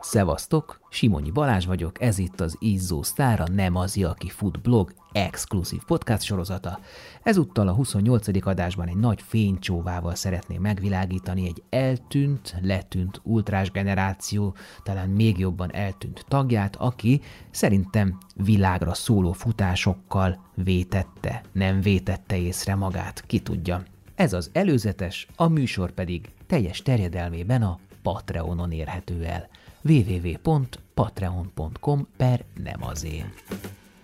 Szevasztok, Simonyi Balázs vagyok, ez itt az Izzó Sztára, nem az, aki fut blog exkluzív podcast sorozata. Ezúttal a 28. adásban egy nagy fénycsóvával szeretném megvilágítani egy eltűnt, letűnt ultrás generáció, talán még jobban eltűnt tagját, aki szerintem világra szóló futásokkal vétette, nem vétette észre magát, ki tudja. Ez az előzetes, a műsor pedig teljes terjedelmében a Patreonon érhető el www.patreon.com per nem az én.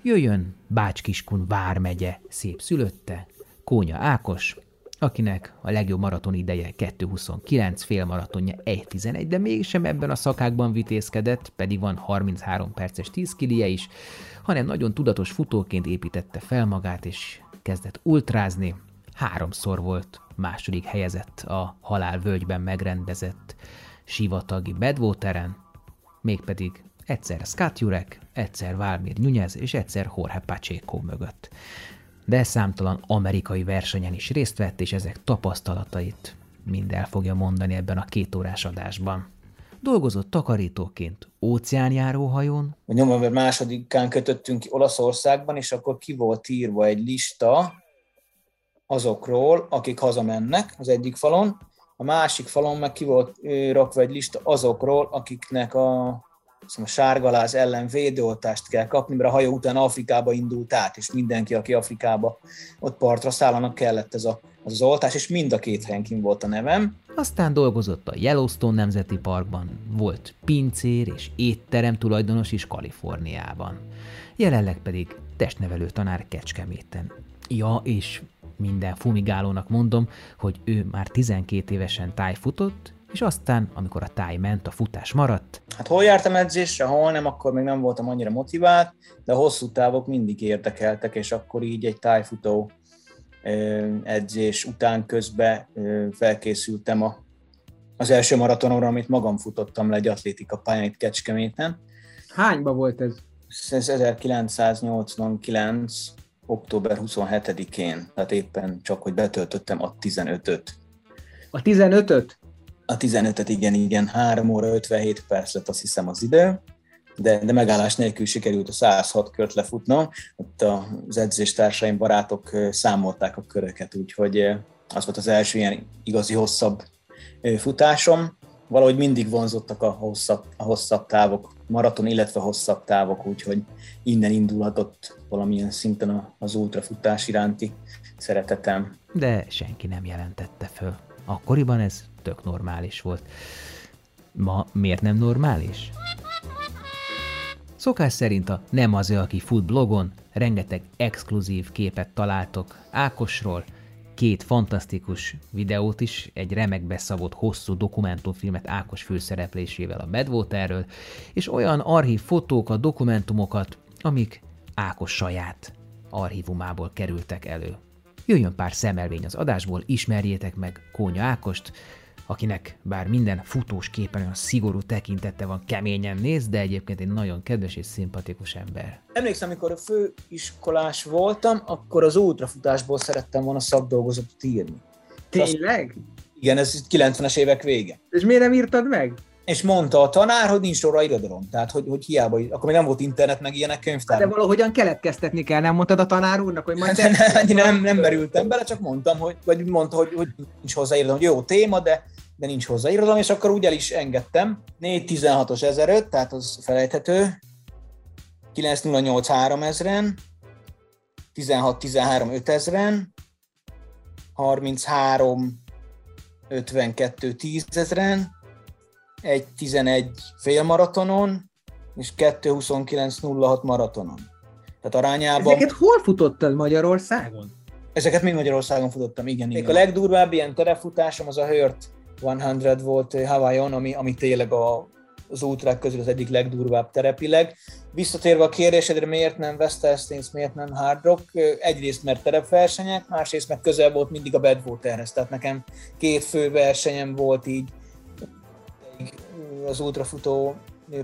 Jöjjön Bácskiskun vármegye szép szülötte, Kónya Ákos, akinek a legjobb maraton ideje 2.29, félmaratonja 1.11, de mégsem ebben a szakákban vitézkedett, pedig van 33 perces 10 kilie is, hanem nagyon tudatos futóként építette fel magát, és kezdett ultrázni. Háromszor volt második helyezett a halálvölgyben megrendezett sivatagi Bedwateren, mégpedig egyszer Scott Jurek, egyszer Valmir Nunez és egyszer Jorge Pacheco mögött. De számtalan amerikai versenyen is részt vett, és ezek tapasztalatait mind el fogja mondani ebben a két órás adásban. Dolgozott takarítóként óceánjáróhajón. A nyomorver másodikán kötöttünk ki Olaszországban, és akkor ki volt írva egy lista azokról, akik hazamennek az egyik falon, a másik falon meg ki volt rakva egy lista azokról, akiknek a, a sárgaláz ellen védőoltást kell kapni, mert a hajó után Afrikába indult át, és mindenki, aki Afrikába ott partra szállanak, kellett ez a, az, az oltás, és mind a két helyen volt a nevem. Aztán dolgozott a Yellowstone Nemzeti Parkban, volt pincér és étterem tulajdonos is Kaliforniában. Jelenleg pedig testnevelő tanár Kecskeméten. Ja, és minden fumigálónak mondom, hogy ő már 12 évesen tájfutott, és aztán, amikor a táj ment, a futás maradt. Hát hol jártam edzésre, hol nem, akkor még nem voltam annyira motivált, de a hosszú távok mindig érdekeltek, és akkor így egy tájfutó edzés után közben felkészültem a, az első maratonomra, amit magam futottam le egy atlétika pályán itt Kecskeméten. Hányba volt ez? Ez 1989 október 27-én, tehát éppen csak, hogy betöltöttem a 15-öt. A 15-öt? A 15-et, igen, igen, 3 óra 57 perc lett azt hiszem az idő, de, de megállás nélkül sikerült a 106 kört lefutnom. Ott az edzéstársaim, barátok számolták a köröket, úgyhogy az volt az első ilyen igazi hosszabb futásom valahogy mindig vonzottak a hosszabb, a hosszabb távok, maraton, illetve hosszabb távok, úgyhogy innen indulhatott valamilyen szinten az ultrafutás iránti szeretetem. De senki nem jelentette föl. Akkoriban ez tök normális volt. Ma miért nem normális? Szokás szerint a Nem az, aki fut blogon rengeteg exkluzív képet találtok Ákosról, két fantasztikus videót is, egy remekbe szabott hosszú dokumentumfilmet Ákos főszereplésével a Badwaterről, és olyan archív fotókat, dokumentumokat, amik Ákos saját archívumából kerültek elő. Jöjjön pár szemelvény az adásból, ismerjétek meg Kónya Ákost, akinek bár minden futós képen olyan szigorú tekintete van, keményen néz, de egyébként egy nagyon kedves és szimpatikus ember. Emlékszem, amikor a főiskolás voltam, akkor az ultrafutásból szerettem volna szakdolgozatot írni. Tényleg? Azt, igen, ez 90-es évek vége. És miért nem írtad meg? És mondta a tanár, hogy nincs sorra irodalom. Tehát, hogy, hogy hiába, akkor még nem volt internet, meg ilyenek könyvtár. De valahogyan keletkeztetni kell, nem mondtad a tanár úrnak, hogy majd... nem, nem, nem merültem bele, csak mondtam, hogy, vagy mondta, hogy, hogy nincs hozzá irodalom, hogy jó téma, de de nincs hozzá irodalom, és akkor úgy el is engedtem. 416-os 1005, tehát az felejthető. 9083 3000-en, 1613 5000-en, 33 52 10 ezeren, egy 11 félmaratonon, és 229 06 maratonon. Tehát arányában... Ezeket hol futottad Magyarországon? Ezeket mind Magyarországon futottam, igen, igen. A legdurvább ilyen terefutásom az a Hört 100 volt eh, Hawaiion, ami, ami tényleg a, az útrák közül az egyik legdurvább terepileg. Visszatérve a kérdésedre, miért nem West Hastings, miért nem Hard Rock? Eh, egyrészt mert terepversenyek, másrészt meg közel volt mindig a Badwaterhez, tehát nekem két fő versenyem volt így az ultrafutó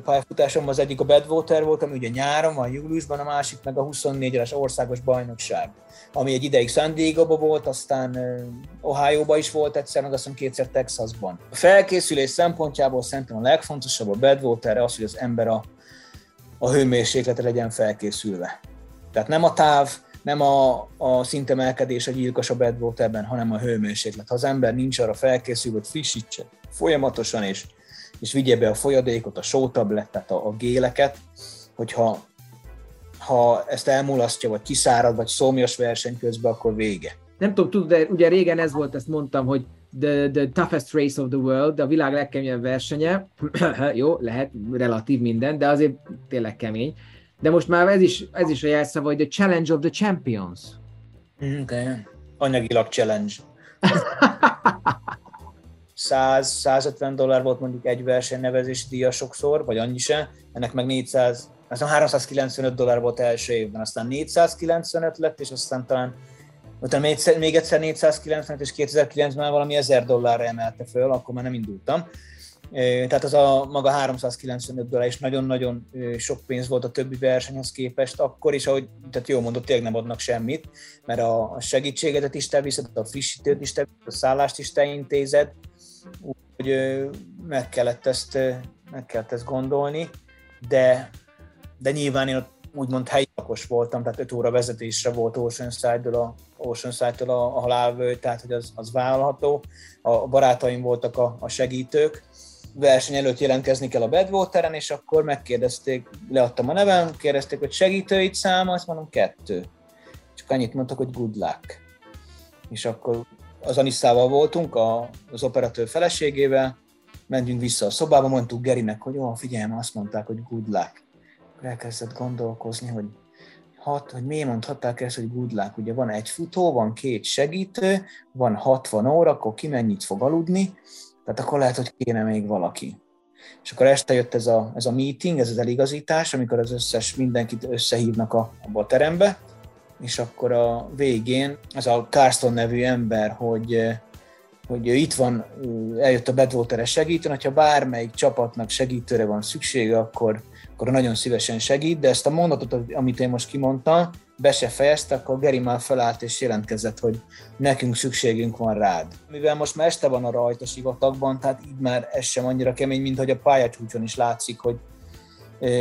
pályafutásom az egyik a Badwater volt, ami ugye nyáron van, júliusban, a másik meg a 24-es országos bajnokság, ami egy ideig San diego volt, aztán Ohio-ba is volt egyszer, meg azt hiszem kétszer Texasban. A felkészülés szempontjából szerintem a legfontosabb a Badwater az, hogy az ember a, a hőmérsékletre legyen felkészülve. Tehát nem a táv, nem a, a szintemelkedés a gyilkos a Badwaterben, hanem a hőmérséklet. Ha az ember nincs arra felkészülve, hogy frissítse folyamatosan, és és vigye be a folyadékot, a sótablettet, a, a géleket, hogyha ha ezt elmulasztja, vagy kiszárad, vagy szomjas verseny közben, akkor vége. Nem tudom, tudod, de ugye régen ez volt, ezt mondtam, hogy the, the toughest race of the world, de a világ legkeményebb versenye, jó, lehet relatív minden, de azért tényleg kemény. De most már ez is, ez is a jelszava, hogy the challenge of the champions. Okay. Anyagilag challenge. 100-150 dollár volt mondjuk egy versenynevezési díja sokszor, vagy annyi se, ennek meg 400, aztán 395 dollár volt első évben, aztán 495 lett, és aztán talán utána még, még egyszer 495, és 2009-ben valami 1000 dollárra emelte föl, akkor már nem indultam. Tehát az a maga 395 dollár is nagyon-nagyon sok pénz volt a többi versenyhez képest, akkor is, ahogy tehát jó mondott, tényleg nem adnak semmit, mert a segítségedet is te viszed, a frissítőt is te a szállást is te intézed, úgyhogy meg kellett ezt, meg kellett ezt gondolni, de, de nyilván én ott úgymond helyi lakos voltam, tehát 5 óra vezetésre volt Oceanside-től a, Oceanside a, a halálvő, tehát hogy az, az vállalható. A barátaim voltak a, a segítők, verseny előtt jelentkezni kell a Badwateren, és akkor megkérdezték, leadtam a nevem, kérdezték, hogy segítőit száma, azt mondom kettő. Csak annyit mondtak, hogy good luck. És akkor az Aniszával voltunk, a, az operatőr feleségével, mentünk vissza a szobába, mondtuk Gerinek, hogy jó, figyelj, azt mondták, hogy good luck. Elkezdett gondolkozni, hogy hat, hogy miért mondhatták ezt, hogy good luck. Ugye van egy futó, van két segítő, van 60 óra, akkor ki mennyit fog aludni, tehát akkor lehet, hogy kéne még valaki. És akkor este jött ez a, ez a meeting, ez az eligazítás, amikor az összes mindenkit összehívnak a, a terembe, és akkor a végén ez a Carston nevű ember, hogy, hogy itt van, eljött a Badwater segíteni, hogyha bármelyik csapatnak segítőre van szüksége, akkor, akkor nagyon szívesen segít, de ezt a mondatot, amit én most kimondtam, be se fejezte, akkor Geri már felállt és jelentkezett, hogy nekünk szükségünk van rád. Mivel most már este van a rajta sivatagban, tehát így már ez sem annyira kemény, mint hogy a pályacsúcson is látszik, hogy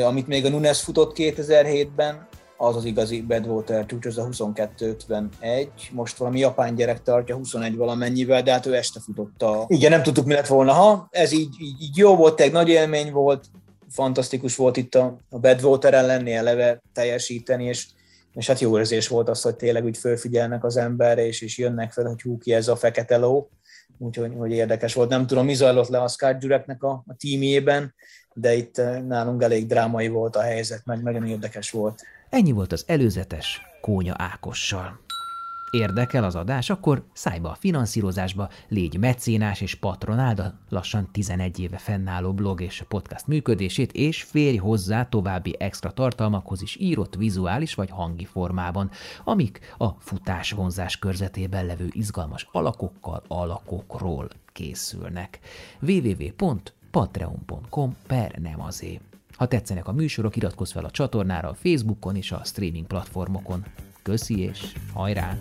amit még a Nunes futott 2007-ben, az az igazi Badwater az a 2251, most valami japán gyerek tartja 21 valamennyivel, de hát ő este futotta. Igen, nem tudtuk, mi lett volna, ha ez így, így, így jó volt, egy nagy élmény volt, fantasztikus volt itt a, a Badwater-en lenni, eleve teljesíteni, és, és hát jó érzés volt az, hogy tényleg úgy fölfigyelnek az emberre, és, és jönnek fel, hogy hú, ki ez a fekete ló, úgyhogy hogy érdekes volt. Nem tudom, mi zajlott le a Scott Jureknek a, a tímjében, de itt eh, nálunk elég drámai volt a helyzet, meg nagyon érdekes volt. Ennyi volt az előzetes Kónya Ákossal. Érdekel az adás, akkor szállj be a finanszírozásba, légy mecénás és patronáld a lassan 11 éve fennálló blog és podcast működését, és férj hozzá további extra tartalmakhoz is írott vizuális vagy hangi formában, amik a futás vonzás körzetében levő izgalmas alakokkal, alakokról készülnek. www.patreon.com per nem azért. Ha tetszenek a műsorok, iratkozz fel a csatornára a Facebookon és a streaming platformokon. Köszi és hajrá!